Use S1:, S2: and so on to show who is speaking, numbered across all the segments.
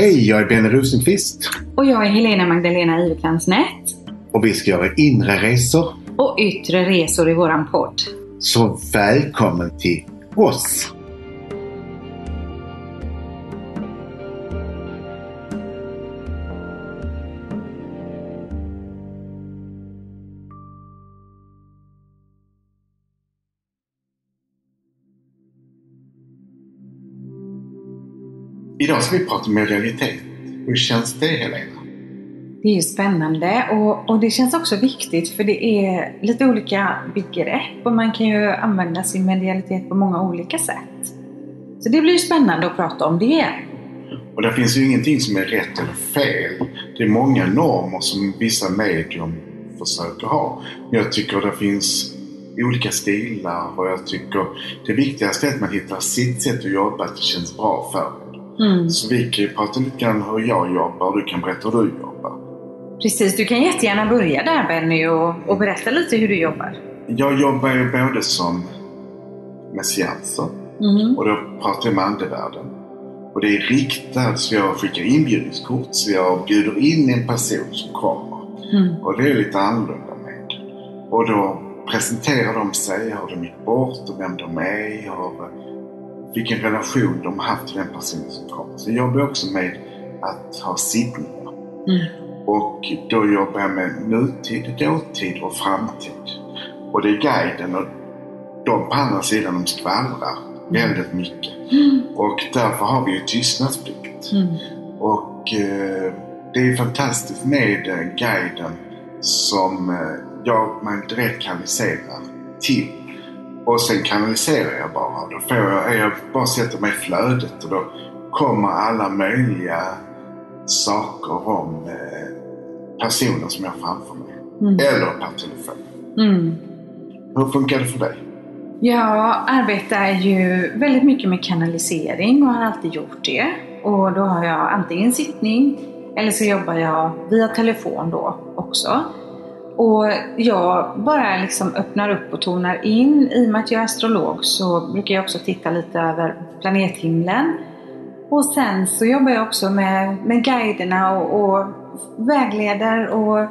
S1: Hej, jag är Benny Rosenqvist
S2: Och jag är Helena Magdalena Iverkransnät.
S1: och vi ska göra inre resor.
S2: Och yttre resor i våran podd.
S1: Så välkommen till oss! Idag ska vi prata om medialitet. Hur känns det Helena?
S2: Det är ju spännande och, och det känns också viktigt för det är lite olika begrepp och man kan ju använda sin medialitet på många olika sätt. Så det blir spännande att prata om det.
S1: Och det finns ju ingenting som är rätt eller fel. Det är många normer som vissa medium försöker ha. Men jag tycker det finns olika stilar och jag tycker det viktigaste är att man hittar sitt sätt att jobba, att det känns bra för en.
S2: Mm.
S1: Så vi kan ju prata lite grann hur jag jobbar och du kan berätta hur du jobbar.
S2: Precis, du kan jättegärna börja där Benny och, och berätta lite hur du jobbar.
S1: Jag jobbar ju både som med seanser
S2: Mm.
S1: och då pratar jag med andevärlden. Och det är riktat så jag skickar inbjudningskort så jag bjuder in en person som kommer.
S2: Mm.
S1: Och det är lite annorlunda med. Och då presenterar de sig, hur de gick bort och vem de är och vilken relation de haft till den personen som kommer. Så jag jobbar också med att ha sittningar.
S2: Mm.
S1: Och då jobbar jag med nutid, dåtid och framtid. Och det är guiden och de på andra sidan de skvallrar väldigt mycket.
S2: Mm.
S1: Och därför har vi ju tystnadsplikt.
S2: Mm.
S1: Och eh, det är fantastiskt med eh, guiden som eh, jag, man direkt kanaliserar till. Och sen kanaliserar jag bara. Då får jag, jag bara sätter mig i flödet och då kommer alla möjliga saker om eh, personer som jag har framför mig.
S2: Mm.
S1: Eller per telefon.
S2: Mm.
S1: Hur funkar det för dig?
S2: Jag arbetar ju väldigt mycket med kanalisering och har alltid gjort det. Och då har jag antingen sittning eller så jobbar jag via telefon då också. Och jag bara liksom öppnar upp och tonar in. I och med att jag är astrolog så brukar jag också titta lite över planethimlen. Och sen så jobbar jag också med, med guiderna och, och vägleder och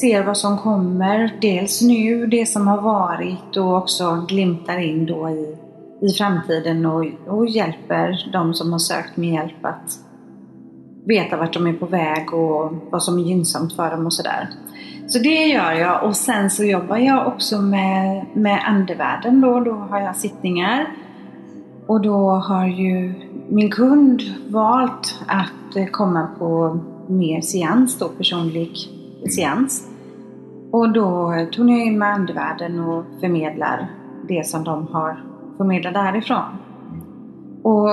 S2: ser vad som kommer. Dels nu, det som har varit och också glimtar in då i, i framtiden och, och hjälper de som har sökt med hjälp att veta vart de är på väg och vad som är gynnsamt för dem och sådär. Så det gör jag och sen så jobbar jag också med, med andevärlden då. Då har jag sittningar och då har ju min kund valt att eh, komma på mer seans då, personlig seans. Och då tog jag in med andevärlden och förmedlar det som de har förmedlat därifrån. Och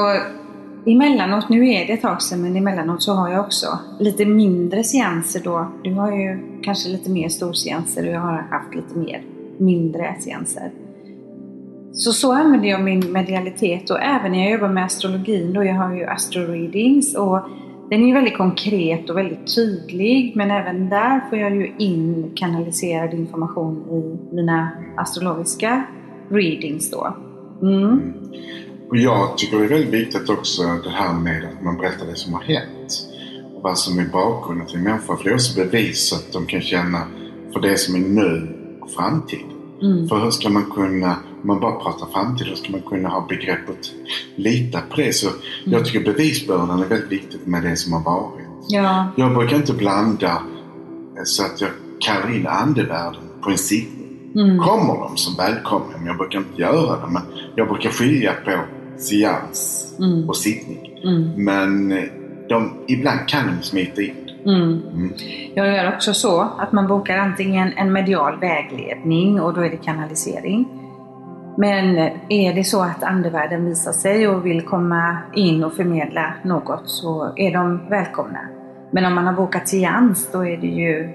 S2: emellanåt, nu är det ett tag sedan, men emellanåt så har jag också lite mindre seanser då. Du har ju kanske lite mer storseanser och jag har haft lite mer mindre seanser. Så så använder jag min medialitet och även när jag jobbar med astrologin då, jag har ju astro-readings och den är ju väldigt konkret och väldigt tydlig men även där får jag ju in kanaliserad information i mina astrologiska readings då. Mm.
S1: Och jag tycker det är väldigt viktigt också det här med att man berättar det som har hänt. Och vad som är bakgrunden till en människa. För det är också bevis att de kan känna för det som är nu och framtid.
S2: Mm.
S1: För hur ska man kunna, om man bara pratar framtid, hur ska man kunna ha begreppet lita på det? Så jag tycker bevisbördan är väldigt viktigt med det som har varit.
S2: Ja.
S1: Jag brukar inte blanda så att jag kallar in andevärlden på en sittning.
S2: Mm.
S1: Kommer de så välkomna, men jag brukar inte göra det. Men jag brukar skilja på seans
S2: Mm.
S1: och sittning.
S2: Mm.
S1: Men eh, de, ibland kan de smita in.
S2: Mm.
S1: Mm.
S2: Jag gör också så att man bokar antingen en medial vägledning och då är det kanalisering. Men är det så att andevärlden visar sig och vill komma in och förmedla något så är de välkomna. Men om man har bokat seans då är det ju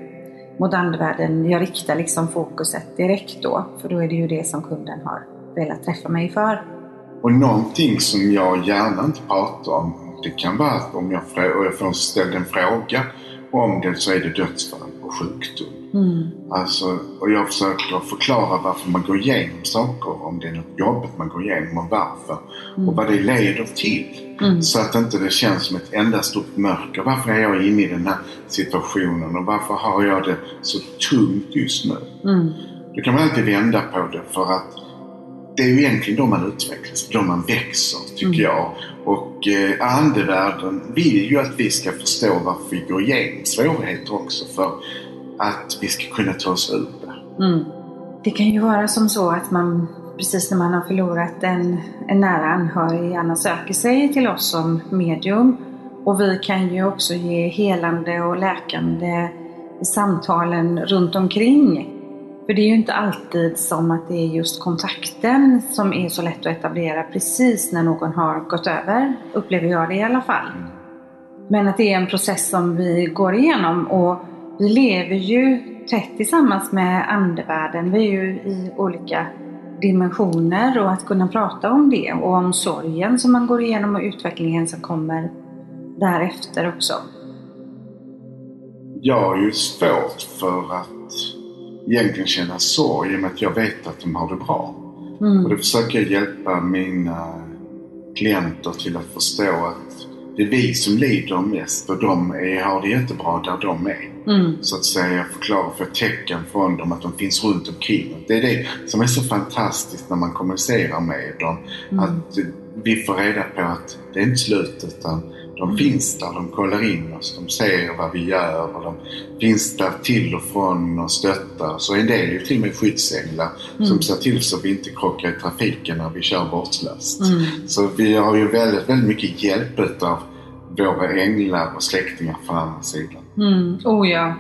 S2: mot andevärlden, jag riktar liksom fokuset direkt då. För då är det ju det som kunden har velat träffa mig för.
S1: Och någonting som jag gärna inte pratar om, det kan vara att om jag, jag får ställd en fråga om det så är det dödsfall och sjukdom.
S2: Mm.
S1: Alltså, och jag försöker förklara varför man går igenom saker. Om det är något jobbigt man går igenom och varför. Och vad det leder till.
S2: Mm.
S1: Så att inte det känns som ett enda stort mörker. Varför är jag inne i den här situationen och varför har jag det så tungt just nu?
S2: Mm.
S1: Då kan man alltid vända på det för att det är ju egentligen då man utvecklas, då man växer tycker
S2: Mm.
S1: jag. Och eh, andevärlden vill ju att vi ska förstå varför vi går igenom svårigheter också för att vi ska kunna ta oss ur det.
S2: Mm. Det kan ju vara som så att man precis när man har förlorat en, en nära anhörig gärna söker sig till oss som medium. Och vi kan ju också ge helande och läkande samtalen runt omkring. För det är ju inte alltid som att det är just kontakten som är så lätt att etablera precis när någon har gått över, upplever jag det i alla fall. Men att det är en process som vi går igenom och vi lever ju tätt tillsammans med andevärlden. Vi är ju i olika dimensioner och att kunna prata om det och om sorgen som man går igenom och utvecklingen som kommer därefter också.
S1: Jag har ju svårt för att egentligen känna sorg i och med att jag vet att de har det bra. Och
S2: Mm.
S1: då försöker jag hjälpa mina klienter till att förstå att det är vi som lider mest och de är, har det jättebra där de är.
S2: Mm.
S1: Så att säga förklara för tecken från dem att de finns runt omkring. Det är det som är så fantastiskt när man kommunicerar med dem.
S2: Mm.
S1: Att vi får reda på att det är inte slut utan de finns där, de kollar in oss, de ser vad vi gör och de finns där till och från och stöttar. Så en del är ju till och med skyddsänglar som
S2: Mm.
S1: ser till så att vi inte krockar i trafiken när vi kör vårdslöst.
S2: Mm.
S1: Så vi har ju väldigt, väldigt mycket hjälp utav våra änglar och släktingar från andra sidan.
S2: Mm, oh ja.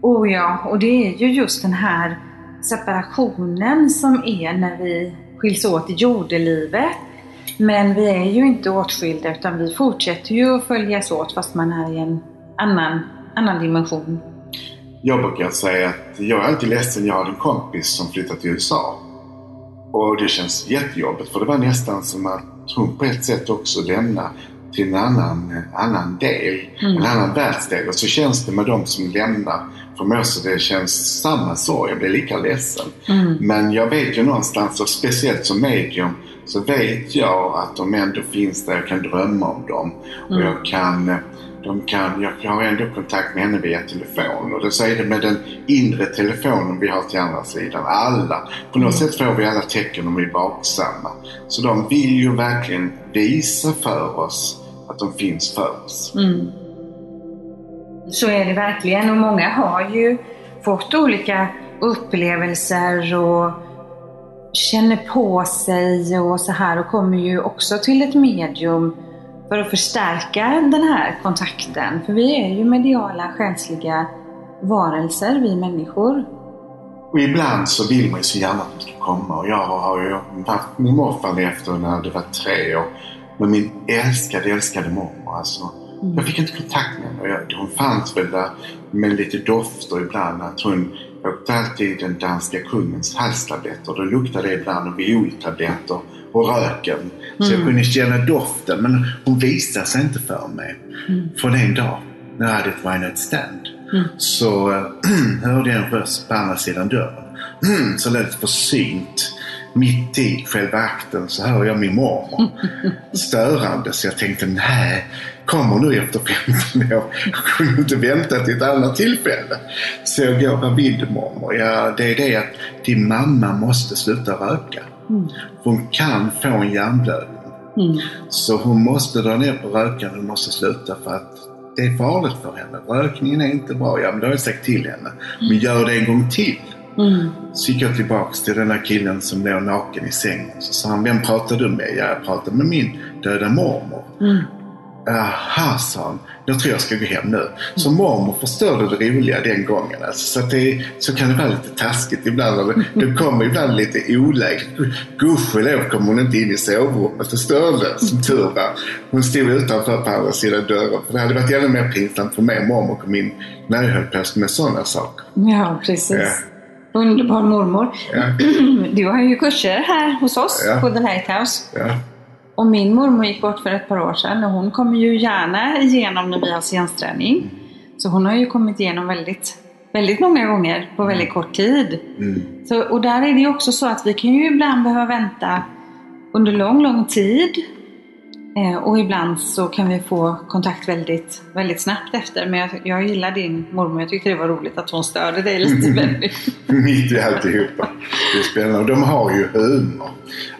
S2: Oh ja, och det är ju just den här separationen som är när vi skiljs åt i jordelivet. Men vi är ju inte åtskilda utan vi fortsätter ju att följas åt fast man är i en annan, annan dimension.
S1: Jag brukar säga att jag är alltid ledsen. Jag hade en kompis som flyttade till USA. Och det känns jättejobbigt för det var nästan som att hon på ett sätt också lämnar till en annan, annan del,
S2: Mm.
S1: en annan världsdel. Och så känns det med de som lämnar. För mig också det känns samma sorg. Jag blir lika ledsen.
S2: Mm.
S1: Men jag vet ju någonstans, och speciellt som medium, så vet jag att de ändå finns där. Jag kan drömma om dem. Och
S2: Mm.
S1: jag kan, de kan, jag har ändå kontakt med henne via telefon. Och så är det med den inre telefonen vi har till andra sidan. Alla. På något
S2: Mm.
S1: sätt får vi alla tecken om vi är vaksamma. Så de vill ju verkligen visa för oss att de finns för oss.
S2: Mm. Så är det verkligen och många har ju fått olika upplevelser och känner på sig och så här och kommer ju också till ett medium för att förstärka den här kontakten. För vi är ju mediala, själsliga varelser, vi människor.
S1: Och ibland så vill man ju så gärna att de ska komma. Och jag har ju haft min morfar levde när det var tre år. med min älskade, älskade mormor. Alltså,
S2: Mm.
S1: Jag fick inte kontakt med henne. Hon fanns väl där med lite dofter ibland. Att hon åkte alltid den danska kungens halstabletter. Då luktade det ibland violtabletter och röken. Så jag
S2: Mm.
S1: kunde känna doften. Men hon visade sig inte för mig.
S2: Mm.
S1: Från en dag när jag hade ett one night stand.
S2: Mm.
S1: Så hörde jag en röst på andra sidan dörren. så lät försynt. Mitt i själva akten så hör jag min mormor. Störande. Så jag tänkte, nej. Kommer nu efter 15 år. Jag kunde inte vänta till ett annat tillfälle. Så jag går, du mormor? Ja, det är det att din mamma måste sluta röka.
S2: Mm.
S1: Hon kan få en hjärnblödning.
S2: Mm.
S1: Så hon måste dra ner på rökandet. Hon måste sluta för att det är farligt för henne. Rökningen är inte bra. Ja, men det har jag sagt till henne. Men gör det en gång till.
S2: Mm.
S1: Så gick jag tillbaks till den där killen som låg naken i sängen. Så sa han, vem pratade du med? Ja, jag pratade med min döda mormor.
S2: Mm.
S1: Jaha, sa han. Jag tror jag ska gå hem nu. Så mormor förstörde det roliga den gången. Alltså, så, det, så kan det vara lite taskigt ibland. Det, det kommer ibland lite olägligt. Gudskelov kom hon inte in i sovrummet och störde, som tur var. Hon stod utanför på andra sidan dörren. För det hade varit ännu mer pinsamt för mig om mormor kom in när jag höll på med sådana saker.
S2: Ja, precis.
S1: Ja.
S2: Underbar mormor.
S1: Ja,
S2: Du har ju kurser här hos oss
S1: Ja.
S2: på The Lighthouse.
S1: ja.
S2: Och min mormor gick bort för ett par år sedan och hon kommer ju gärna igenom när vi har scensträning. Så hon har ju kommit igenom väldigt väldigt många gånger på väldigt kort tid.
S1: Mm.
S2: Så, och där är det ju också så att vi kan ju ibland behöva vänta under lång, lång tid. Eh, och ibland så kan vi få kontakt väldigt, väldigt snabbt efter. Men jag, jag gillar din mormor. Jag tyckte det var roligt att hon störde dig lite. väldigt.
S1: Mitt i alltihopa. Det är spännande. Och de har ju humor.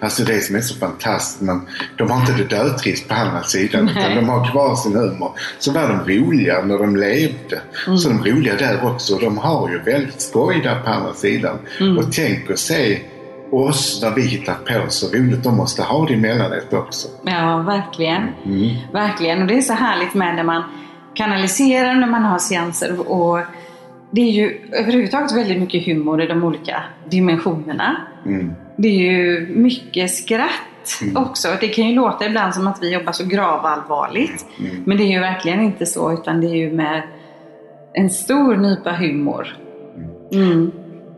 S1: Alltså det som är så fantastiskt. Men de har inte det dödtrist på andra sidan.
S2: Nej.
S1: Utan de har kvar sin humor. Så var de roliga när de levde. Så de roliga där också. Och de har ju väldigt skoj där på andra sidan. Och tänk att se oss när vi hittar på så roligt. De måste ha det emellanåt också.
S2: Ja, verkligen.
S1: Mm.
S2: Verkligen. Och det är så härligt med när man kanaliserar, när man har seanser. Och det är ju överhuvudtaget väldigt mycket humor i de olika dimensionerna.
S1: Mm.
S2: Det är ju mycket skratt också. Det kan ju låta ibland som att vi jobbar så gravallvarligt.
S1: Mm.
S2: Men det är ju verkligen inte så, utan det är ju med en stor nypa humor.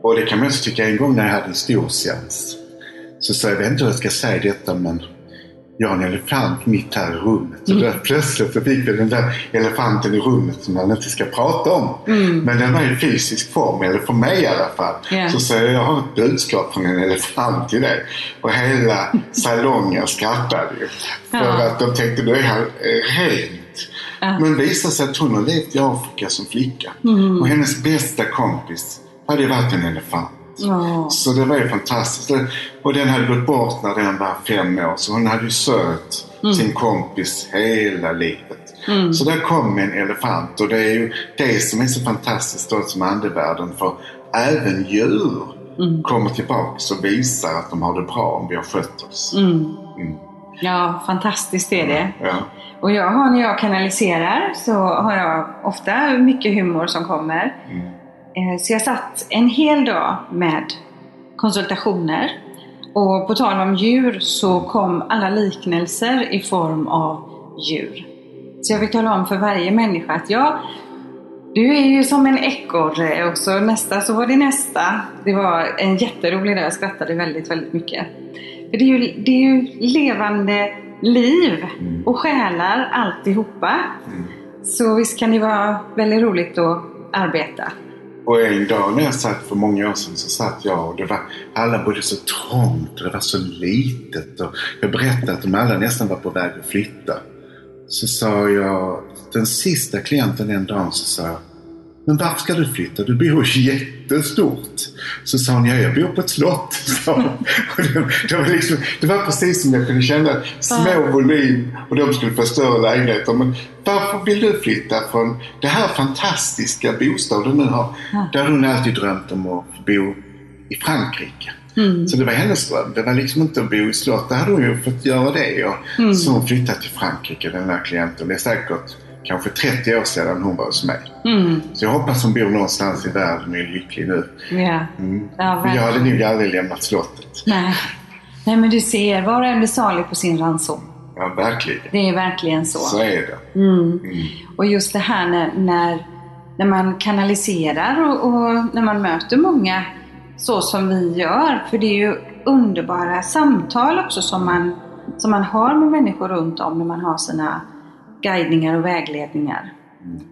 S2: Mm.
S1: Och det kan man också tycka, en gång när jag hade en stor seans så sa jag, jag vet inte hur jag ska säga detta men jag har en elefant mitt här i rummet. Och då plötsligt så fick vi den där elefanten i rummet som man inte ska prata om. Men den var i fysisk form, eller för mig i alla fall.
S2: Ja.
S1: Så sa jag, jag har ett budskap från en elefant till dig. Och hela salongen skrattade ju. För
S2: Ja.
S1: att de tänkte, nu är han eh, rent.
S2: Ja.
S1: Men det visade sig att hon har levt i Afrika som flicka. Och hennes bästa kompis hade varit en elefant.
S2: Ja.
S1: Så det var ju fantastiskt. Och den hade gått bort när den var fem år. Så hon hade ju sört sin kompis hela livet. Så där kom en elefant. Och det är ju det som är så fantastiskt då som andevärlden. För även djur kommer tillbaks och visar att de har det bra om vi har skött oss.
S2: Mm.
S1: Mm.
S2: Ja, fantastiskt är det.
S1: Ja.
S2: Och jag har, när jag kanaliserar så har jag ofta mycket humor som kommer.
S1: Mm.
S2: Eh, Så jag satt en hel dag med konsultationer. Och på tal om djur så kom alla liknelser i form av djur. Så jag vill tala om för varje människa att jag, du är ju som en ekorre och så nästa så var det nästa. Det var en jätterolig dag, jag skrattade väldigt, väldigt mycket. För det är ju, det är ju levande liv och själar alltihopa. Så visst kan det vara väldigt roligt att arbeta.
S1: Och en dag när jag satt för många år sedan så satt jag och det var, alla bodde så trångt och det var så litet. Och jag berättade att de alla nästan var på väg att flytta. Så sa jag, den sista klienten den dagen så sa jag men varför ska du flytta? Du bor ju jättestort. Så sa hon, ja jag bor på ett slott. Och det, det, var liksom, det var precis som jag kunde känna, små volym och de skulle få större lägenheter. Men varför vill du flytta från den här fantastiska bostaden du nu har? Där hon alltid drömt om att bo i Frankrike. Så det var hennes dröm. Det var liksom inte att bo i slott. Där hade hon ju fått göra det. Och Så hon flyttade till Frankrike, den här klienten. Det är säkert kanske 30 år sedan hon var hos mig.
S2: Mm.
S1: Så jag hoppas hon bor någonstans i världen och är lycklig nu.
S2: Ja.
S1: Mm.
S2: Ja,
S1: För jag hade nog aldrig lämnat slottet.
S2: Nej. Nej men du ser, var och en blir salig på sin ranson.
S1: Ja, verkligen.
S2: Det är verkligen så.
S1: Så är det.
S2: Mm.
S1: Mm.
S2: Och just det här när, när, när man kanaliserar och, och när man möter många så som vi gör. För det är ju underbara samtal också som man, som man har med människor runt om när man har sina guidningar och vägledningar.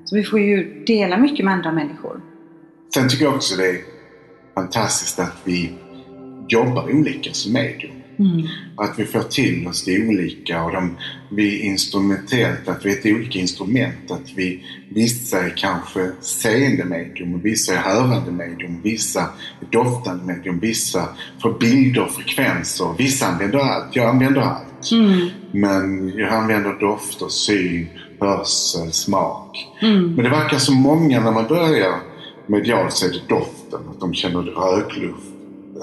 S2: Så vi får ju dela mycket med andra människor.
S1: Sen tycker jag också det är fantastiskt att vi jobbar olika som medium.
S2: Mm.
S1: Att vi får till oss det olika och de, vi instrumentellt, att vi är ett olika instrument. Att vi, vissa är kanske seende medium, och vissa är hörande medium, vissa är doftande medium, vissa får bilder och frekvenser. Vissa använder allt, jag använder allt.
S2: Mm.
S1: Men jag använder dofter, syn, hörsel, smak.
S2: Mm.
S1: Men det verkar som många när man börjar medialt så är det doften. Att de känner rökluft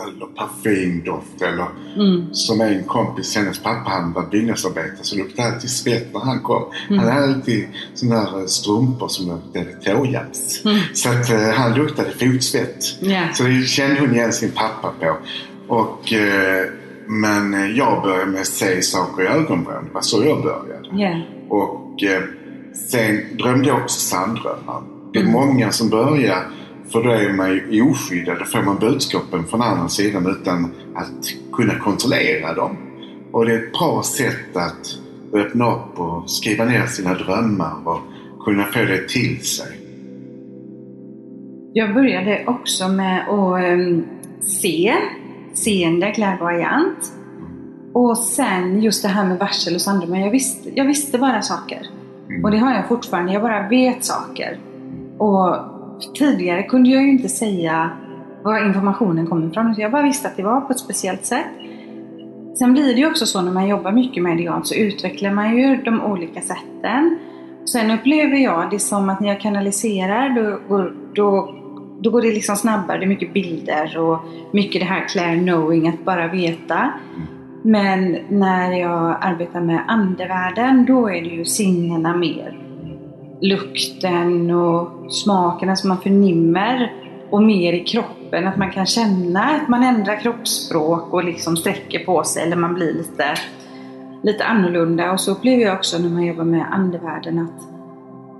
S1: eller parfymdoft eller
S2: Mm.
S1: som en kompis, hennes pappa han var byggnadsarbetare så luktade alltid svett när han kom. Han hade alltid sådana där strumpor som luktade tåjams.
S2: Mm.
S1: Så att eh, han luktade fotsvett.
S2: Ja.
S1: Så det kände hon igen sin pappa på. Och, eh, men eh, jag började med att se saker i ögonvrån. Det var så jag började.
S2: Ja.
S1: Och eh, sen drömde jag också sanddrömmar. Det är många som börjar för då är man ju oskyddad. Då får man budskapen från andra sidan utan att kunna kontrollera dem. Och det är ett bra sätt att öppna upp och skriva ner sina drömmar och kunna få det till sig.
S2: jag började också med att um, se, seende, klärvoajant. Och sen just det här med varsel och Sandrum. Jag visste, jag visste bara saker.
S1: Mm.
S2: Och det har jag fortfarande. Jag bara vet saker. Och tidigare kunde jag ju inte säga var informationen kommer ifrån. Jag bara visste att det var på ett speciellt sätt. Sen blir det ju också så när man jobbar mycket med medialt så utvecklar man ju de olika sätten. Sen upplever jag det som att när jag kanaliserar då, då, då går det liksom snabbare. Det är mycket bilder och mycket det här clear knowing, att bara veta. Men när jag arbetar med andevärlden då är det ju sinnena mer. Lukten och smakerna som man förnimmer och mer i kroppen, att man kan känna att man ändrar kroppsspråk och liksom sträcker på sig eller man blir lite, lite annorlunda. Och så upplever jag också när man jobbar med andevärlden att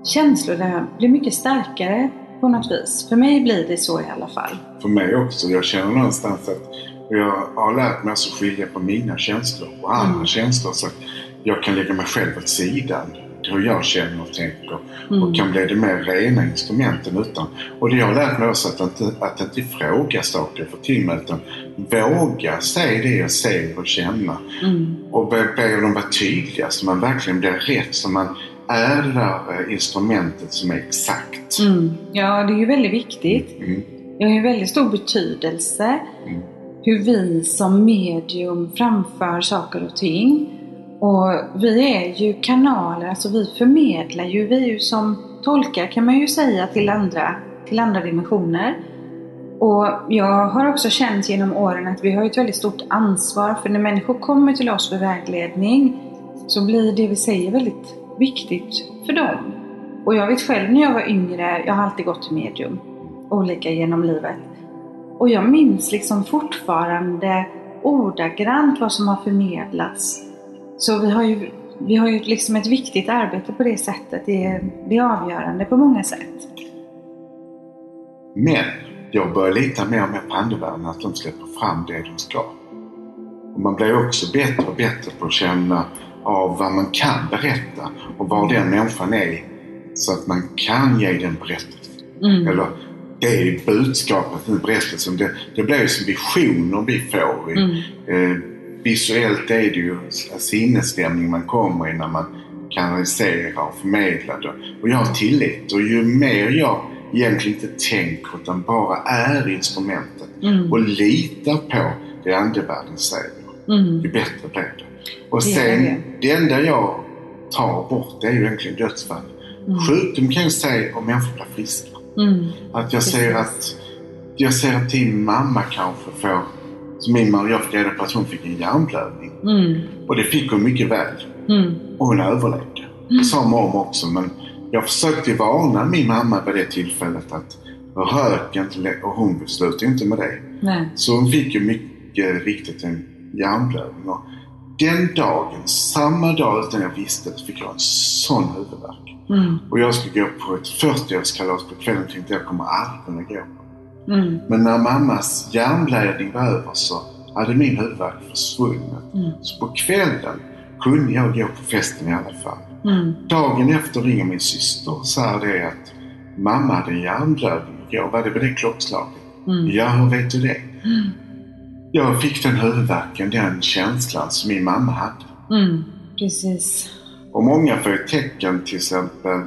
S2: känslorna blir mycket starkare på något vis. För mig blir det så i alla fall.
S1: För mig också. Jag känner någonstans att jag har lärt mig att skilja på mina känslor och andra
S2: Mm.
S1: känslor. Så att jag kan lägga mig själv åt sidan. Hur jag känner och tänker.
S2: Mm.
S1: Och kan bli det mer rena instrumenten utan. Och det jag har lärt mig också att inte, att inte fråga saker för mig utan våga säga det jag ser och känner.
S2: Mm.
S1: Och be, be dem vara tydliga så man verkligen blir rätt. Så man är det där eh, instrumentet som är exakt.
S2: Mm. Ja, det är ju väldigt viktigt.
S1: Mm.
S2: Det har ju väldigt stor betydelse
S1: Mm.
S2: hur vi som medium framför saker och ting. Och vi är ju kanaler, alltså vi förmedlar ju, vi är ju som tolkar kan man ju säga till andra, till andra dimensioner. Och jag har också känt genom åren att vi har ett väldigt stort ansvar för när människor kommer till oss för vägledning så blir det vi säger väldigt viktigt för dem. Och jag vet själv när jag var yngre, jag har alltid gått till medium, olika genom livet. Och jag minns liksom fortfarande ordagrant vad som har förmedlats. Så vi har ju, vi har ju liksom ett viktigt arbete på det sättet. Det är, det är avgörande på många sätt.
S1: Men jag börjar lita mer och mer på andevärlden att de släpper fram det de ska. Och man blir också bättre och bättre på att känna av vad man kan berätta och var den människan är så att man kan ge den berättelsen.
S2: Mm.
S1: Eller det är budskapet i berättelsen. Det, det blir ju som visioner vi får. I,
S2: Mm.
S1: eh, visuellt är det ju sinnesstämning man kommer i när man kanaliserar och förmedlar det. Och jag har tillit och ju mer jag egentligen inte tänker utan bara är instrumentet
S2: Mm.
S1: och litar på det andevärlden säger,
S2: Mm.
S1: ju bättre blir det. Och
S2: Det
S1: sen,
S2: det.
S1: det enda jag tar bort det är ju egentligen dödsfall.
S2: Mm.
S1: Sjukdom kan jag säga om människor blir friska.
S2: Mm.
S1: Att jag ser att jag ser att din mamma kanske får, som min mamma, jag fick reda på att hon fick en hjärnblödning.
S2: Mm.
S1: Och det fick hon mycket väl.
S2: Mm.
S1: Och hon överlevde. Det sa mormor också men jag försökte varna min mamma vid det tillfället att rök inte och hon slutade inte med det.
S2: Nej.
S1: Så hon fick ju mycket riktigt en hjärnblödning. Den dagen, samma dag utan jag visste det, fick jag en sån huvudvärk.
S2: Mm.
S1: Och jag skulle gå på ett 40-årskalas på kvällen och tänkte jag kommer aldrig kunna gå.
S2: Mm.
S1: Men när mammas hjärnblödning var över så hade min huvudvärk försvunnit.
S2: Mm.
S1: Så på kvällen kunde jag gå på festen i alla fall.
S2: Mm.
S1: Dagen efter ringer min syster och säger det att mamma hade en hjärnblödning igår. Var det vid det klockslaget?
S2: Mm.
S1: Ja, hur vet du det? Jag fick den huvudvärken, den känslan som min mamma hade.
S2: Mm. Precis.
S1: Och många får ju tecken till exempel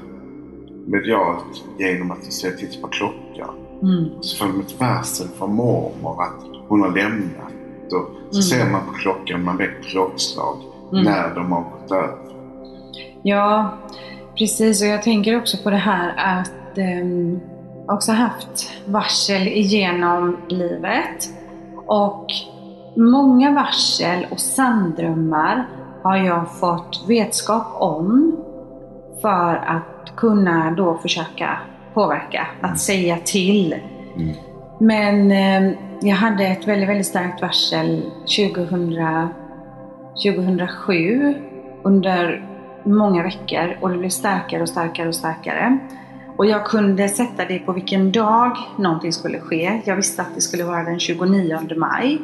S1: medialt genom att ser titta på klockan.
S2: Mm.
S1: Så får de ett varsel från mormor att hon har lämnat. Och så
S2: Mm.
S1: ser man på klockan, man vet klockslag,
S2: Mm.
S1: när de har gått över.
S2: Ja, precis. Och jag tänker också på det här att um, också haft varsel igenom livet. Och många varsel och sanddrömmar har jag fått vetskap om för att kunna då försöka påverka, att säga till.
S1: Mm.
S2: Men eh, jag hade ett väldigt, väldigt starkt varsel 2000, 2007 under många veckor och det blev starkare och starkare och starkare. Och jag kunde sätta det på vilken dag någonting skulle ske. Jag visste att det skulle vara den 29 maj.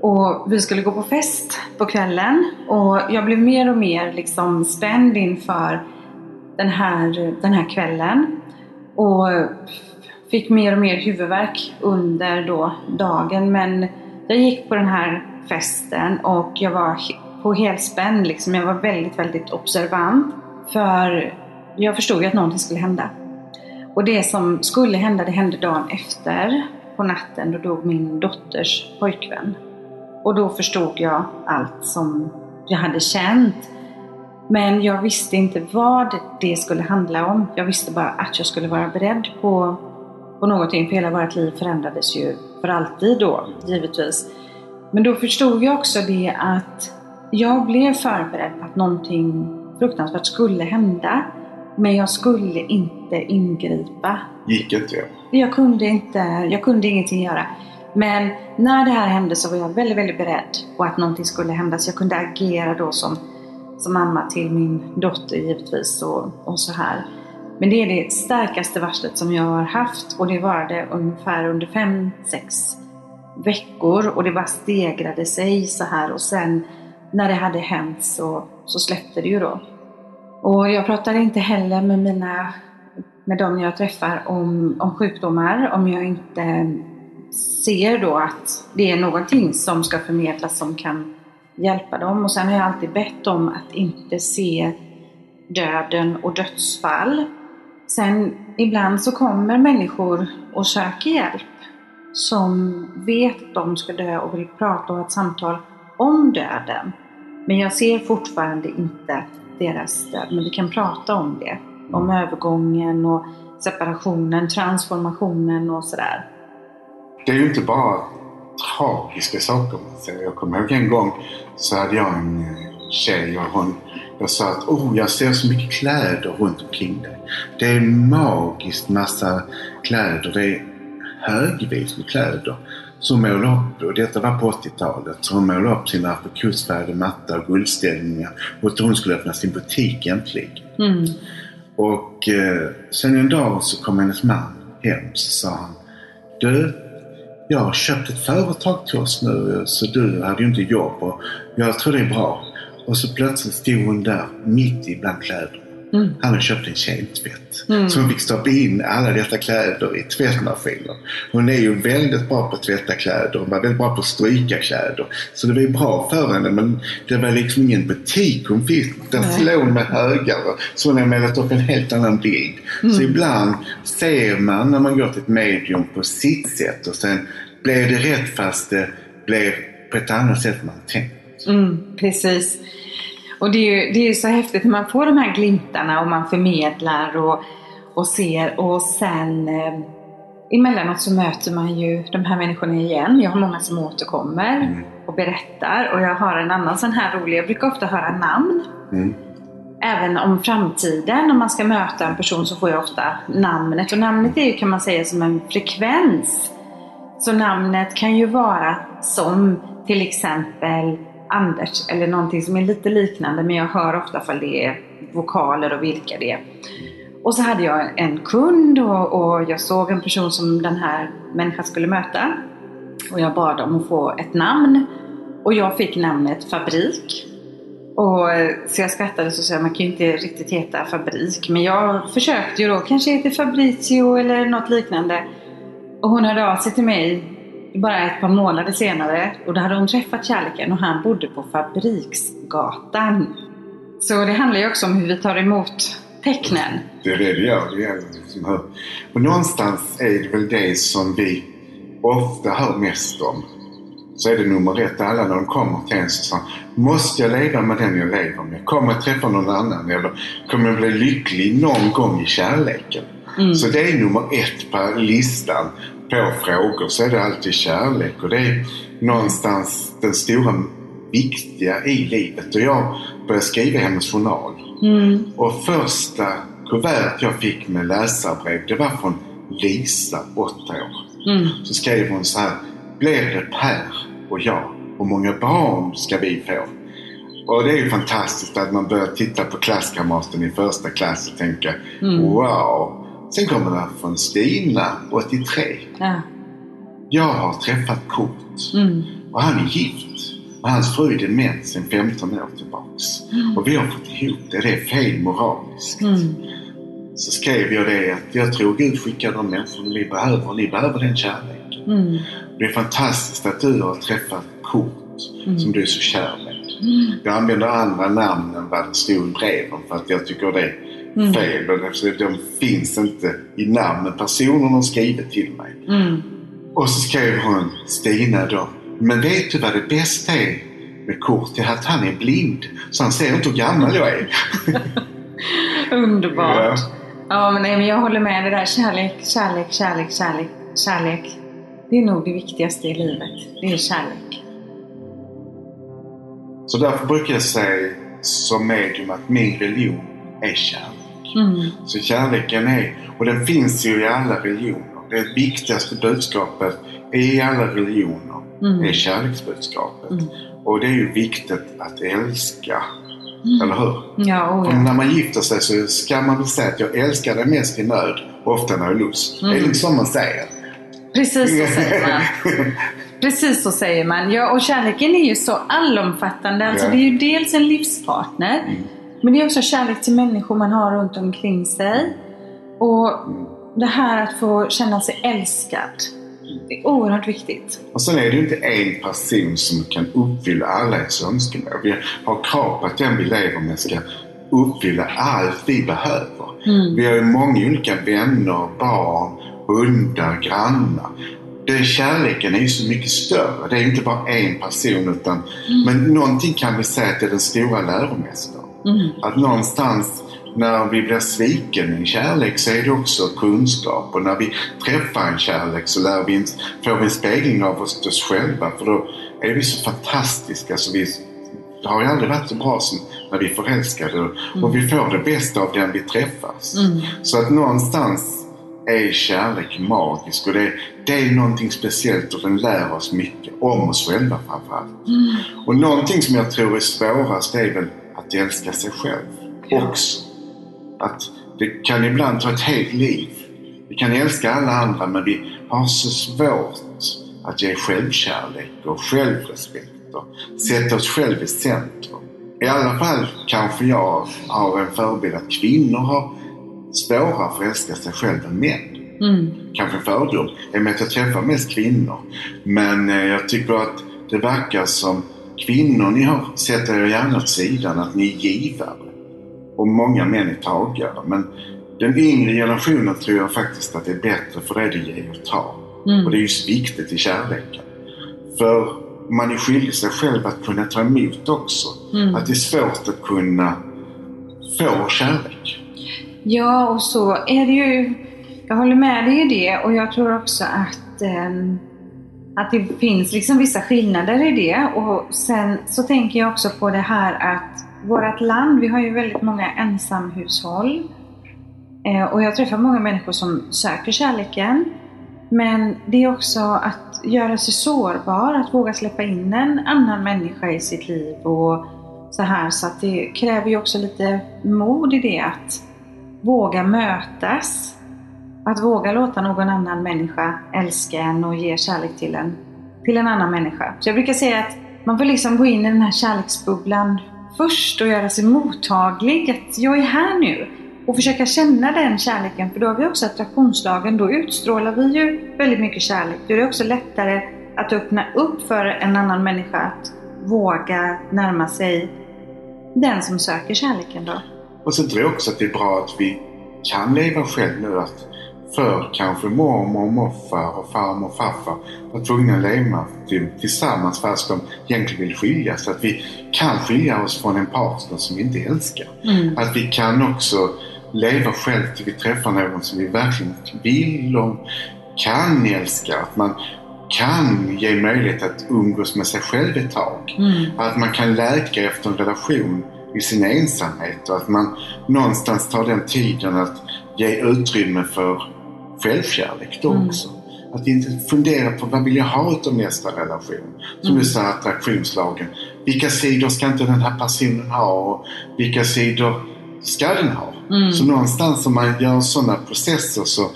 S2: Och vi skulle gå på fest på kvällen och jag blev mer och mer liksom spänd inför den här, den här kvällen. Och fick mer och mer huvudvärk under då dagen. Men jag gick på den här festen och jag var på helspänn. Liksom. Jag var väldigt, väldigt observant. För jag förstod ju att någonting skulle hända. Och det som skulle hända, det hände dagen efter. På natten, då dog min dotters pojkvän. Och då förstod jag allt som jag hade känt. Men jag visste inte vad det skulle handla om. Jag visste bara att jag skulle vara beredd på, på någonting. För hela vårt liv förändrades ju för alltid då, givetvis. Men då förstod jag också det att jag blev förberedd på att någonting fruktansvärt skulle hända. Men jag skulle inte ingripa.
S1: Gick inte
S2: jag? Kunde inte, jag kunde ingenting göra. Men när det här hände så var jag väldigt, väldigt beredd på att någonting skulle hända. Så jag kunde agera då som, som mamma till min dotter givetvis och, och så här. Men det är det starkaste varslet som jag har haft och det varade ungefär under fem, sex veckor och det bara stegrade sig så här och sen när det hade hänt så, så släppte det ju då. Och jag pratar inte heller med mina med dem jag träffar om, om sjukdomar om jag inte ser då att det är någonting som ska förmedlas som kan hjälpa dem. Och sen har jag alltid bett dem att inte se döden och dödsfall. Sen ibland så kommer människor och söker hjälp som vet att de ska dö och vill prata och ha ett samtal om döden. Men jag ser fortfarande inte deras död, men vi kan prata om det. Om övergången och separationen, transformationen och sådär.
S1: Det är ju inte bara tragiska saker man ser. Jag kommer ihåg en gång så hade jag en eh, tjej och hon jag sa att oh, jag ser så mycket kläder runt omkring dig. Det är magiskt massa kläder. Det är högvis med kläder. Så hon målade upp, och detta var på 80-talet, så hon målade upp sina aprikosfärgade mattor och guldställningar och att hon skulle öppna sin butik äntligen.
S2: Mm.
S1: Och eh, sen en dag så kom hennes man hem så sa han Du, jag har köpt ett företag till oss nu så du hade ju inte jobb och jag tror det är bra. Och så plötsligt stod hon där mitt i bland kläderna.
S2: Mm.
S1: Han hade köpt en kemtvätt.
S2: Mm.
S1: Så hon fick stoppa in alla dessa kläder i tvättmaskinen. Hon är ju väldigt bra på att tvätta kläder. Hon var väldigt bra på att stryka kläder. Så det var ju bra för henne. Men det var liksom ingen butik hon fick.
S2: Nej.
S1: slog med högar. Så hon har målat upp en helt annan bild. Så
S2: Mm.
S1: ibland ser man när man går till ett medium på sitt sätt och sen blir det rätt fast det blir på ett annat sätt man tänkt.
S2: Mm, precis. Och det är ju det är så häftigt när man får de här glimtarna och man förmedlar och, och ser och sen eh, emellanåt så möter man ju de här människorna igen. Jag har många som återkommer
S1: Mm.
S2: och berättar och jag har en annan sån här rolig, jag brukar ofta höra namn.
S1: Mm.
S2: Även om framtiden, om man ska möta en person så får jag ofta namnet och namnet är ju kan man säga som en frekvens. Så namnet kan ju vara som till exempel Anders eller någonting som är lite liknande men jag hör ofta ifall det är vokaler och vilka det är. Och så hade jag en kund och, och jag såg en person som den här människan skulle möta. Och jag bad om att få ett namn. Och jag fick namnet Fabrik. Och, så jag skrattade och sa man kan ju inte riktigt heta Fabrik. Men jag försökte ju då, kanske heter Fabrizio eller något liknande. Och hon hörde av sig till mig bara ett par månader senare. Och då hade hon träffat kärleken och han bodde på Fabriksgatan. Så det handlar ju också om hur vi tar emot tecknen.
S1: Det är det det gör. Det är liksom hur... Och någonstans är det väl det som vi ofta hör mest om. Så är det nummer ett. Alla när de kommer till en så säger Måste jag leva med den jag lever med? Kommer jag träffa någon annan? Eller kommer jag bli lycklig någon gång i kärleken?
S2: Mm.
S1: Så det är nummer ett på listan på frågor. Så är det alltid kärlek. Och det är någonstans den stora viktiga i livet. Och jag började skriva hennes journal.
S2: Mm.
S1: Och första kuvert jag fick med läsarbrev, det var från Lisa, 8 år.
S2: Mm.
S1: Så skrev hon så här. Blir det Per och jag? Hur många barn ska vi få? Och det är ju fantastiskt att man börjar titta på klasskamraten i första klass och tänka
S2: Mm.
S1: Wow! Sen kommer det från Stina, 83.
S2: Ja.
S1: Jag har träffat Kurt
S2: Mm.
S1: och han är gift. Och hans fru är dement sedan 15 år tillbaks. Och vi har fått ihop det. Det är fel moraliskt.
S2: Mm.
S1: så skrev jag det att jag tror Gud skickar de människor ni behöver och ni behöver den kärleken.
S2: Mm.
S1: Det är fantastiskt att du har träffat Kurt
S2: Mm.
S1: som du är så kär med.
S2: Mm.
S1: Jag använder andra namn än vad det stod i breven för att jag tycker det
S2: Mm.
S1: fel. Och därför- de finns inte i namn, men personen har skrivit till mig.
S2: Mm.
S1: Och så skrev hon, Stina då. Men vet du vad det bästa är med Kurt? Det är att han är blind. Så han ser inte hur gammal jag är.
S2: Underbart.
S1: Ja.
S2: Ja, men, nej, men jag håller med. Det där kärlek, kärlek, kärlek, kärlek, kärlek. Det är nog det viktigaste i livet. Det är kärlek.
S1: Så därför brukar jag säga som medium att min religion är kärlek.
S2: Mm.
S1: Så kärleken är, och den finns ju i alla religioner. Det viktigaste budskapet i alla religioner
S2: Mm.
S1: är kärleksbudskapet.
S2: Mm.
S1: Och det är ju viktigt att älska,
S2: Mm.
S1: eller hur?
S2: Ja, oh, ja.
S1: när man gifter sig så ska man väl säga att jag älskar dig mest i nöd och ofta när jag har lust. Det är
S2: Mm.
S1: liksom man säger.
S2: Precis så säger man. Precis så säger man. Ja, och kärleken är ju så allomfattande. Alltså,
S1: Ja.
S2: Det är ju dels en livspartner,
S1: Mm.
S2: Men det är också kärlek till människor man har runt omkring sig. Och det här att få känna sig älskad. Det är oerhört viktigt.
S1: Och sen är det ju inte en person som kan uppfylla alla ens önskemål. Vi har krav på att den vi lever med ska uppfylla allt vi behöver.
S2: Mm.
S1: Vi har ju många olika vänner, barn, hundar, grannar. Det, kärleken är ju så mycket större. Det är inte bara en person utan... Men någonting kan vi säga att det är den stora läromästaren.
S2: Mm.
S1: Att någonstans när vi blir sviken i kärlek så är det också kunskap. Och när vi träffar en kärlek så lär vi får vi en spegling av oss, oss själva. För då är vi så fantastiska så vi det har ju aldrig varit så bra som när vi är förälskade. Och vi får det bästa av den vi träffas.
S2: Mm.
S1: Så att någonstans är kärlek magisk och det, det är någonting speciellt och den lär oss mycket. Om oss själva framförallt.
S2: Mm.
S1: Och någonting som jag tror är svårast är väl att älska sig själv också. Att det kan ibland ta ett helt liv. Vi kan älska alla andra men vi har så svårt att ge självkärlek och självrespekt och sätta oss själv i centrum. I alla fall kanske jag har en förebild att kvinnor har svårare för att älska sig själva än män
S2: Mm.
S1: kanske en fördom. I och med att jag träffar mest kvinnor. Men eh, jag tycker att det verkar som kvinnor, ni har, sätter er gärna åt sidan att ni är givare. Och många män är tagare. Men den yngre generationen tror jag faktiskt att det är bättre för det är det ge och ta.
S2: Mm.
S1: Och det är just viktigt i kärleken. För man är skyldig sig själv att kunna ta emot också.
S2: Mm.
S1: Att det är svårt att kunna få kärlek.
S2: Ja, och så är det ju. Jag håller med dig i det och jag tror också att, ehm, att det finns liksom vissa skillnader i det. Och sen så tänker jag också på det här att vårt land, vi har ju väldigt många ensamhushåll. Eh, och jag träffar många människor som söker kärleken. Men det är också att göra sig sårbar, att våga släppa in en annan människa i sitt liv. och så här. Så att det kräver ju också lite mod i det att våga mötas. Att våga låta någon annan människa älska en och ge kärlek till en, till en annan människa. Så jag brukar säga att man får liksom gå in i den här kärleksbubblan först och göra sig mottaglig. Att jag är här nu. Och försöka känna den kärleken, för då har vi också attraktionslagen. Då utstrålar vi ju väldigt mycket kärlek. Då är det också lättare att öppna upp för en annan människa att våga närma sig den som söker kärleken då.
S1: Och så tror jag också att det är bra att vi kan leva själv nu. Att förr kanske mormor och morfar och farmor och farfar var tvungna att leva till, tillsammans fast de egentligen vill skiljas. Så att vi kan skilja oss från en partner som vi inte älskar.
S2: Mm.
S1: Att vi kan också leva själv till vi träffar någon som vi verkligen vill och kan älska. Att man kan ge möjlighet att umgås med sig själv ett tag.
S2: Mm.
S1: Att man kan läka efter en relation i sin ensamhet och att man någonstans tar den tiden att ge utrymme för självkärlek då
S2: Mm.
S1: också. Att inte fundera på vad vill jag ha utav nästa relation. Som
S2: Mm.
S1: du sa, attraktionslagen. Vilka sidor ska inte den här personen ha och vilka sidor ska den ha?
S2: Mm.
S1: Så någonstans om man gör sådana processer så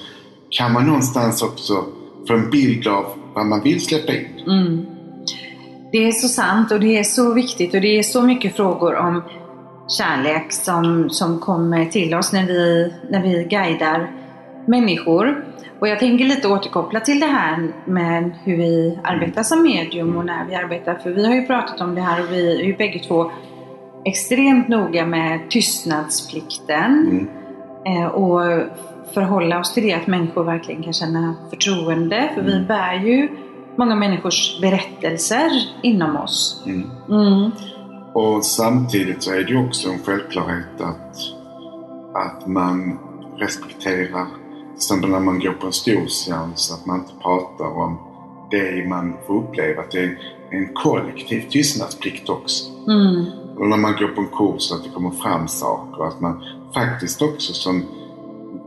S1: kan man någonstans också få en bild av vad man vill släppa in.
S2: Mm. Det är så sant och det är så viktigt och det är så mycket frågor om kärlek som, som kommer till oss när vi, när vi guidar människor. Och jag tänker lite återkoppla till det här med hur vi arbetar som medium och när vi arbetar. För vi har ju pratat om det här och vi är ju bägge två extremt noga med tystnadsplikten.
S1: Mm.
S2: Eh, och förhålla oss till det att människor verkligen kan känna förtroende. För vi
S1: Mm.
S2: bär ju många människors berättelser inom oss.
S1: Mm.
S2: Mm.
S1: Och samtidigt så är det ju också en självklarhet att, att man respekterar, exempel när man går på en stor seans, att man inte pratar om det man får uppleva. Att det är en kollektiv tystnadsplikt också.
S2: Mm.
S1: Och när man går på en kurs att det kommer fram saker. Att man faktiskt också som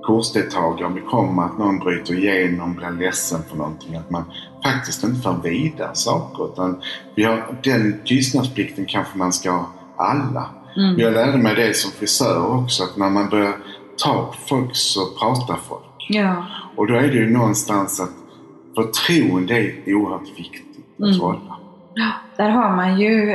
S1: kursdeltagare, om det kommer att någon bryter igenom, blir ledsen för någonting, att man faktiskt inte för vidare saker. Utan vi har, den tystnadsplikten kanske man ska ha alla.
S2: Mm.
S1: Jag lärde mig det som frisör också, att när man börjar ta folk så pratar folk.
S2: Ja.
S1: Och då är det ju någonstans att förtroende är oerhört viktigt att
S2: Mm.
S1: hålla.
S2: Där har man ju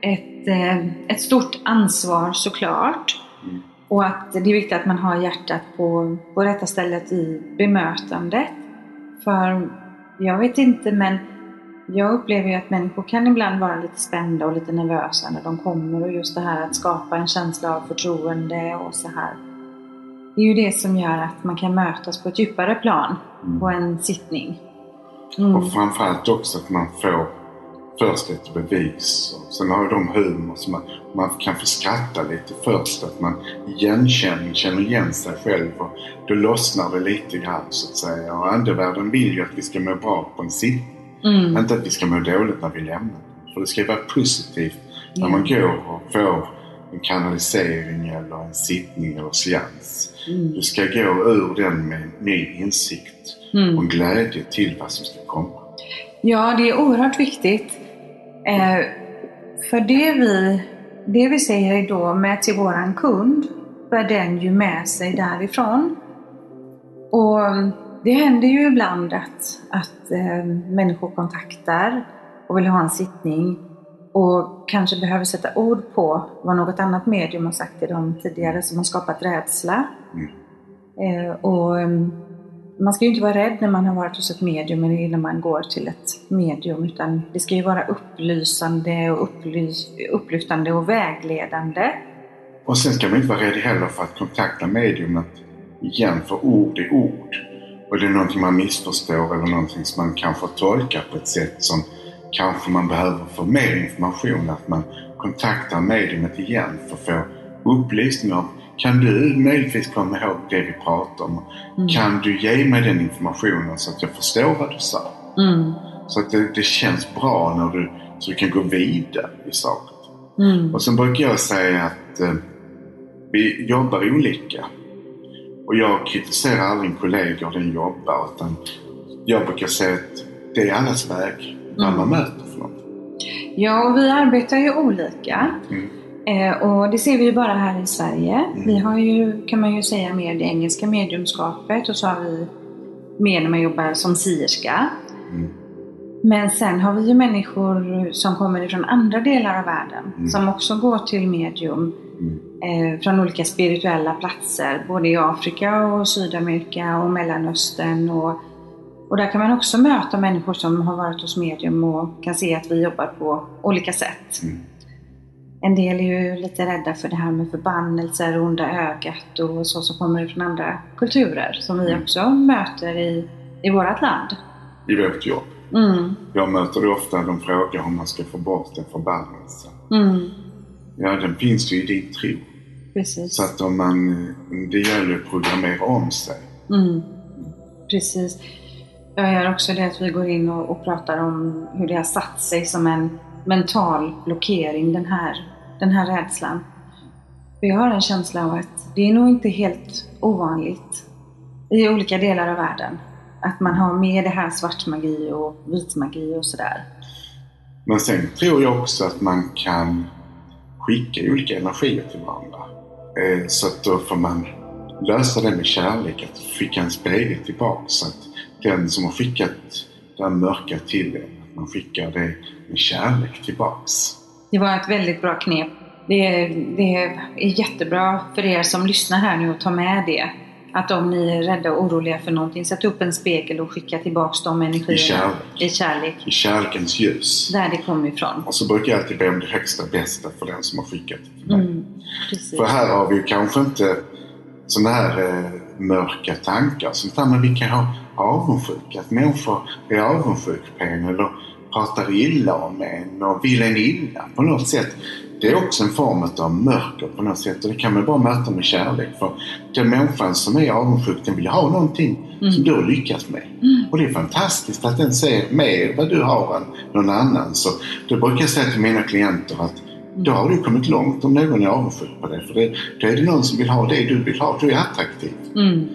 S2: ett, eh, ett stort ansvar såklart.
S1: Mm.
S2: Och att det är viktigt att man har hjärtat på, på rätta stället i bemötandet. För jag vet inte men jag upplever ju att människor kan ibland vara lite spända och lite nervösa när de kommer och just det här att skapa en känsla av förtroende och så här. Det är ju det som gör att man kan mötas på ett djupare plan
S1: Mm.
S2: på en sittning. Mm.
S1: Och framförallt också att man får först ett bevis. Och sen har ju de humor som man, man kan få skratta lite först. Att man igenkänner, känner igen sig själv och då lossnar det lite grann så att säga. Och andevärlden vill ju att vi ska må bra på en sittning.
S2: Mm.
S1: Inte att vi ska må dåligt när vi lämnar. För det ska ju vara positivt när man går och får en kanalisering eller en sittning eller seans.
S2: Mm.
S1: Du ska gå ur den med ny insikt
S2: Mm.
S1: och glädje till vad som ska komma.
S2: Ja, det är oerhört viktigt. Eh, för det vi, det vi säger då med till våran kund bär den ju med sig därifrån. Och det händer ju ibland att, att eh, människor kontaktar och vill ha en sittning och kanske behöver sätta ord på vad något annat medium har sagt till dem tidigare som har skapat rädsla.
S1: Mm.
S2: Eh, och mm, man ska ju inte vara rädd när man har varit hos ett medium eller innan man går till ett medium utan det ska ju vara upplysande och upplys upplyftande och vägledande.
S1: Och sen ska man inte vara rädd heller för att kontakta mediumet igen, för ord är ord. Och det är någonting man missförstår eller någonting som man kanske tolkar på ett sätt som kanske man behöver få mer information. Att man kontaktar mediumet igen för att få upplysning om kan du möjligtvis komma ihåg det vi pratade om?
S2: Mm.
S1: Kan du ge mig den informationen så att jag förstår vad du sa?
S2: Mm.
S1: Så att det, det känns bra när du, så du kan gå vidare i saker.
S2: Mm.
S1: Och sen brukar jag säga att eh, vi jobbar olika. Och jag kritiserar aldrig en kollega och den jobbar. Utan jag brukar säga att det är allas väg.
S2: Mm.
S1: man möter för något.
S2: Ja, och vi arbetar ju olika.
S1: Mm.
S2: Eh, och det ser vi ju bara här i Sverige.
S1: Mm.
S2: Vi har ju, kan man ju säga, mer det engelska mediumskapet och så har vi mer när man jobbar som sierska.
S1: Mm.
S2: Men sen har vi ju människor som kommer ifrån andra delar av världen
S1: Mm.
S2: som också går till medium
S1: Mm.
S2: eh, från olika spirituella platser, både i Afrika och Sydamerika och Mellanöstern. Och, och där kan man också möta människor som har varit hos medium och kan se att vi jobbar på olika sätt.
S1: Mm.
S2: En del är ju lite rädda för det här med förbannelser och onda ögat och så som kommer från andra kulturer som vi
S1: Mm.
S2: också möter i, i vårt land.
S1: I vårt jobb.
S2: Mm,
S1: Jag möter det ofta de frågar om man ska få bort en förbannelse.
S2: mm,
S1: Ja, den finns ju i din tro.
S2: precis.
S1: Så att om man, det gäller att programmera om sig.
S2: Mm, precis. Jag gör också det att vi går in och, och pratar om hur det har satt sig som en mental blockering, den här, den här rädslan. För jag har en känsla av att det är nog inte helt ovanligt i olika delar av världen att man har med det här svartmagi och vitmagi och sådär.
S1: Men sen tror jag också att man kan skicka olika energier till varandra. Eh, så att då får man lösa det med kärlek, att skicka en spegel tillbaka. Så att den som har skickat det här mörka till en, att man skickar det med kärlek tillbaks.
S2: Det var ett väldigt bra knep det, det är jättebra för er som lyssnar här nu att ta med det. Att om ni är rädda och oroliga för någonting, sätt upp en spegel och skicka tillbaks de energierna.
S1: I kärlek.
S2: I kärlek.
S1: I kärlekens ljus.
S2: Där det kommer ifrån.
S1: Och så brukar jag alltid be om det högsta bästa för den som har skickat det till mig.
S2: Mm.
S1: För här har vi ju kanske inte sådana här eh, mörka tankar. Sånt där, men vi kan ha avundsjuka. Att människor är avundsjuka på en eller pratar illa om en och vill en illa på något sätt. Det är också en form av mörker på något sätt och det kan man bara möta med kärlek. För den människan som är avundsjuk den vill ha någonting som du har lyckats med. Och det är fantastiskt att den ser mer vad du har än någon annan. Så då brukar jag säga till mina klienter att då har du kommit långt om någon är avundsjuk på dig. För det, då är det någon som vill ha det du vill ha. Du är attraktiv.
S2: Mm,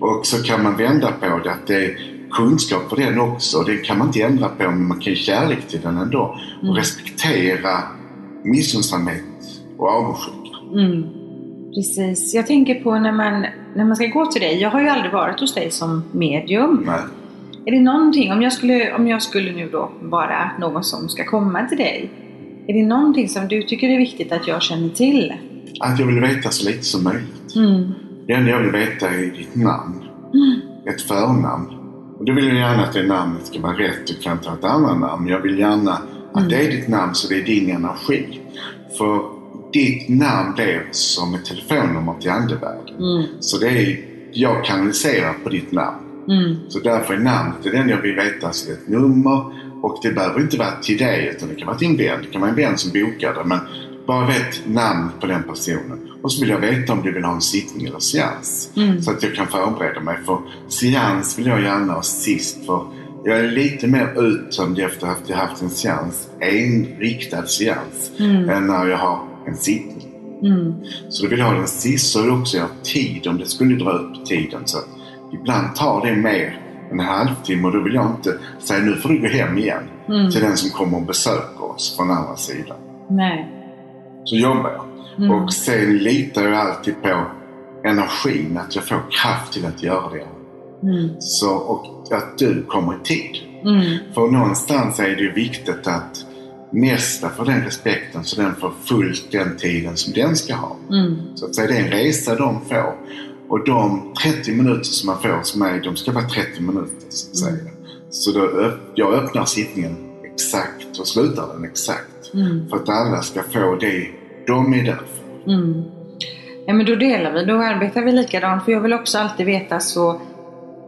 S1: Och så kan man vända på det att det är kunskap för den också. Det kan man inte ändra på men man kan ge kärlek till den ändå. Och respektera missunnsamhet och avundsjuka.
S2: mm. Precis. Jag tänker på när man, när man ska gå till dig. Jag har ju aldrig varit hos dig som medium.
S1: Nej.
S2: Är det någonting, om jag skulle, om jag skulle nu då vara någon som ska komma till dig. Är det någonting som du tycker är viktigt att jag känner till?
S1: Att jag vill veta så lite som möjligt.
S2: Mm.
S1: Det enda jag vill veta är ditt namn.
S2: Mm.
S1: Ett förnamn. Och då vill jag gärna att det namnet ska vara rätt. Du kan ta ett annat namn. Jag vill gärna att
S2: Mm.
S1: det är ditt namn så det är din energi. För ditt namn blir som ett telefonnummer till andevärlden.
S2: Mm.
S1: Så det är jag kanaliserar på ditt namn.
S2: Mm.
S1: Så därför är namnet det den jag vill veta. Så det är ett nummer och det behöver inte vara till dig utan det kan vara till en vän. Det kan vara en vän som bokar det. Men bara vet namn på den personen. Och så vill jag veta om du vill ha en sittning eller seans.
S2: Mm.
S1: Så att jag kan förbereda mig. För seans vill jag gärna ha sist. För jag är lite mer uttömd efter att jag haft en seans. En riktad seans.
S2: Mm.
S1: Än när jag har en sittning.
S2: Mm.
S1: Så då vill jag ha den sist så vill jag också ha tid om det skulle dra ut på tiden. Så ibland tar det mer en halvtimme och då vill jag inte säga nu får du gå hem igen.
S2: Mm.
S1: Till den som kommer och besöker oss från andra sidan.
S2: Nej.
S1: Så jobbar jag.
S2: Mm.
S1: Och sen litar jag alltid på energin, att jag får kraft till att göra det.
S2: Mm.
S1: Så, och att du kommer i tid.
S2: Mm.
S1: För någonstans är det ju viktigt att nästa får den respekten så den får fullt den tiden som den ska ha.
S2: Mm.
S1: Så att säga, det är en resa de får. Och de 30 minuter som man får hos mig, de ska vara 30 minuter. Så att säga. Så då, jag öppnar sittningen exakt och slutar den exakt.
S2: Mm.
S1: För att alla ska få det de är där för.
S2: Mm. Ja, men då delar vi. Då arbetar vi likadant. För jag vill också alltid veta så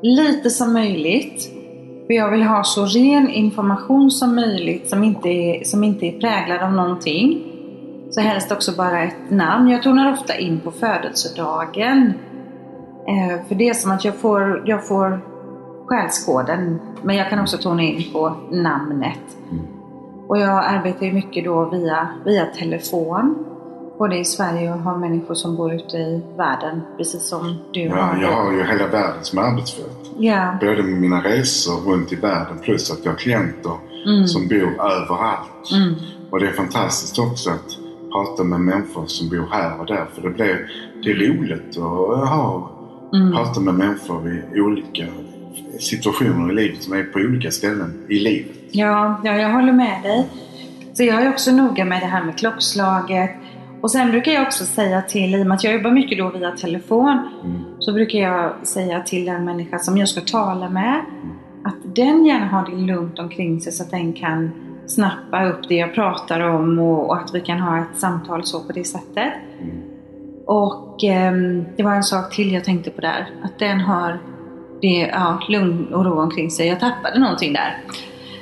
S2: lite som möjligt. För jag vill ha så ren information som möjligt som inte är, som inte är präglad av någonting. Så helst också bara ett namn. Jag tonar ofta in på födelsedagen. Eh, för det är som att jag får, jag får själskoden. Men jag kan också tona in på namnet.
S1: Mm.
S2: Och jag arbetar ju mycket då via, via telefon. Både i Sverige och har människor som bor ute i världen. Precis som du
S1: Ja,
S2: har.
S1: jag har ju hela världen som arbetsfält.
S2: Ja.
S1: Både med mina resor runt i världen plus att jag har klienter
S2: Mm.
S1: som bor överallt.
S2: Mm.
S1: Och det är fantastiskt också att prata med människor som bor här och där. För det blir det är roligt att ha,
S2: Mm.
S1: prata med människor i olika situationer i livet som är på olika ställen i livet.
S2: Ja, ja, jag håller med dig. Så jag är också noga med det här med klockslaget. Och sen brukar jag också säga till, i och med att jag jobbar mycket då via telefon,
S1: Mm.
S2: så brukar jag säga till den människa som jag ska tala med att den gärna har det lugnt omkring sig så att den kan snappa upp det jag pratar om och, och att vi kan ha ett samtal så på det sättet.
S1: Mm.
S2: Och ehm, det var en sak till jag tänkte på där. Att den har det, ja, lugn och ro omkring sig. Jag tappade någonting där.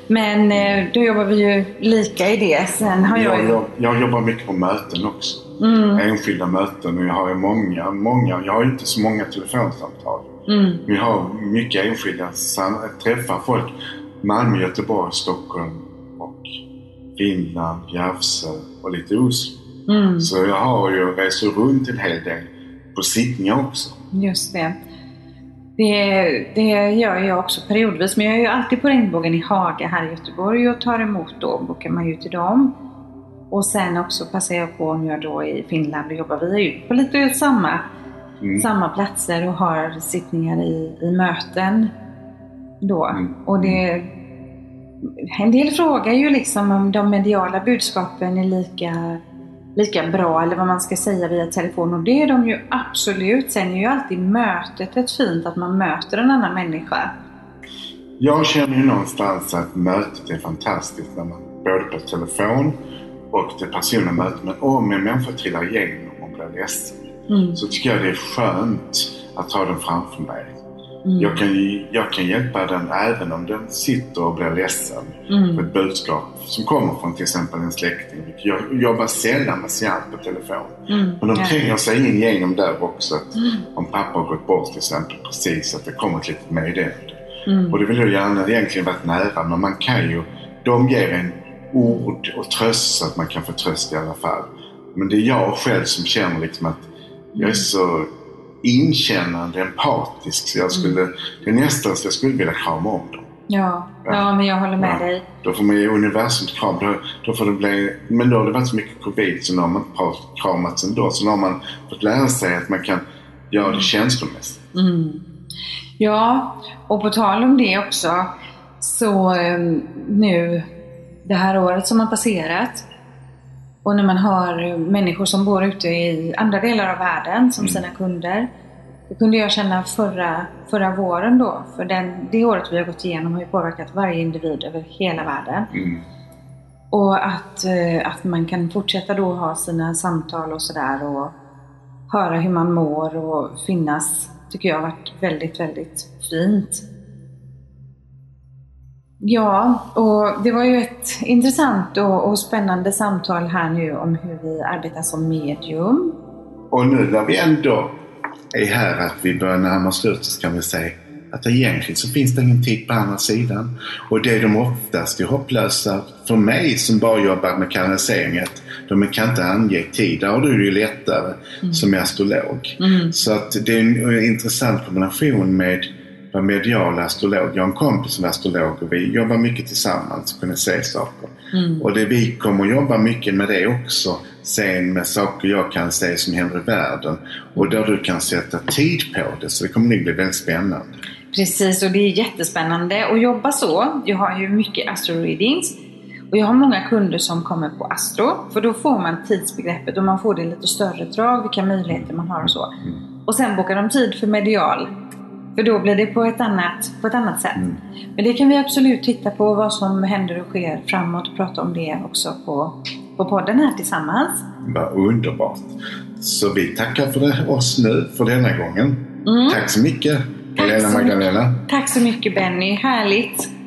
S2: Men eh, då jobbar vi ju lika i det. Sen har jag
S1: Jag, jag, jag jobbar mycket på möten också.
S2: Mm,
S1: Enskilda möten och jag har ju många, många, jag har inte så många telefonsamtal.
S2: mm,
S1: Vi har mycket enskilda träffar folk. Malmö, Göteborg, Stockholm och Finland, Järvsö och lite Oslo.
S2: Mm,
S1: Så jag har ju reser runt en hel del på sittningar också.
S2: just det. det. Det gör jag också periodvis. Men jag är ju alltid på Regnbågen i Haga här i Göteborg och tar emot då. Bokar man ju till dem. Och sen också passar jag på nu då i Finland och jobbar vi ju på lite samma
S1: Mm.
S2: samma platser och har sittningar i, i möten då.
S1: Mm.
S2: Och det, en del frågar ju liksom om de mediala budskapen är lika, lika bra, eller vad man ska säga, via telefon. Och det är de ju absolut. Sen är ju alltid mötet ett fint, att man möter en annan människa.
S1: Jag känner ju någonstans att mötet är fantastiskt när man både på telefon och det personliga mötet. Men om en människa trillar igenom och blir ledsen
S2: Mm.
S1: så tycker jag det är skönt att ha den framför mig.
S2: Mm.
S1: Jag, kan, jag kan hjälpa den även om den sitter och blir ledsen
S2: Mm.
S1: för ett budskap som kommer från till exempel en släkting. Jag jobbar sällan med seans på telefon.
S2: Mm.
S1: Men de tränger sig in genom där också. Att
S2: Mm.
S1: Om pappa har gått bort till exempel precis, att det kommer ett litet meddelande.
S2: Mm.
S1: Och det vill jag gärna egentligen varit nära, men man kan ju... De ger en ord och tröst så att man kan få tröst i alla fall. Men det är jag själv som känner liksom att jag är så inkännande, empatisk så jag skulle... Det är nästan så jag skulle vilja krama om dem.
S2: Ja. ja, men jag håller med
S1: Ja.
S2: dig.
S1: Då får man ge universum kram. Då, då får det bli, men då har det varit så mycket covid så nu har man inte kramats ändå. Så nu har man fått lära sig att man kan göra det känslomässigt.
S2: Mm. Ja, och på tal om det också, så eh, nu det här året som har passerat och när man eh, människor som bor ute i andra delar av världen som
S1: Mm.
S2: sina kunder. Det kunde jag känna förra, förra våren då, för den, det året vi har gått igenom har ju påverkat varje individ över hela världen.
S1: Mm.
S2: Och att, eh, att man kan fortsätta då ha sina samtal och sådär och höra hur man mår och finnas, tycker jag har varit väldigt, väldigt fint. Ja, och det var ju ett intressant och, och spännande samtal här nu om hur vi arbetar som medium.
S1: Och nu när vi ändå är här att vi börjar närma oss slutet så kan vi säga att egentligen så finns det ingen tid på andra sidan. Och det är de oftast är hopplösa för mig som bara jobbar med kanalisering att de kan inte ange tid. Där har du det ju lättare som är astrolog.
S2: Mm.
S1: Så att det är en intressant kombination med vara medial astrolog. Jag har en kompis som är astrolog och vi jobbar mycket tillsammans och kunna se saker.
S2: Mm.
S1: Och det, vi kommer att jobba mycket med det också sen med saker jag kan se som händer i världen. Och där du kan sätta tid på det. Så det kommer nog bli väldigt spännande.
S2: Precis, och det är jättespännande att jobba så. Jag har ju mycket astro-readings. Och jag har många kunder som kommer på astro. För då får man tidsbegreppet och man får det lite större drag, vilka möjligheter man har och så. Och sen bokar de tid för medial. För då blir det på ett annat, på ett annat sätt.
S1: Mm.
S2: Men det kan vi absolut titta på, vad som händer och sker framåt och prata om det också på, på podden här tillsammans.
S1: Vad underbart. Så vi tackar för det, oss nu för denna gången.
S2: Mm.
S1: Tack så mycket Helena. Magdalena.
S2: Tack så mycket Benny, härligt!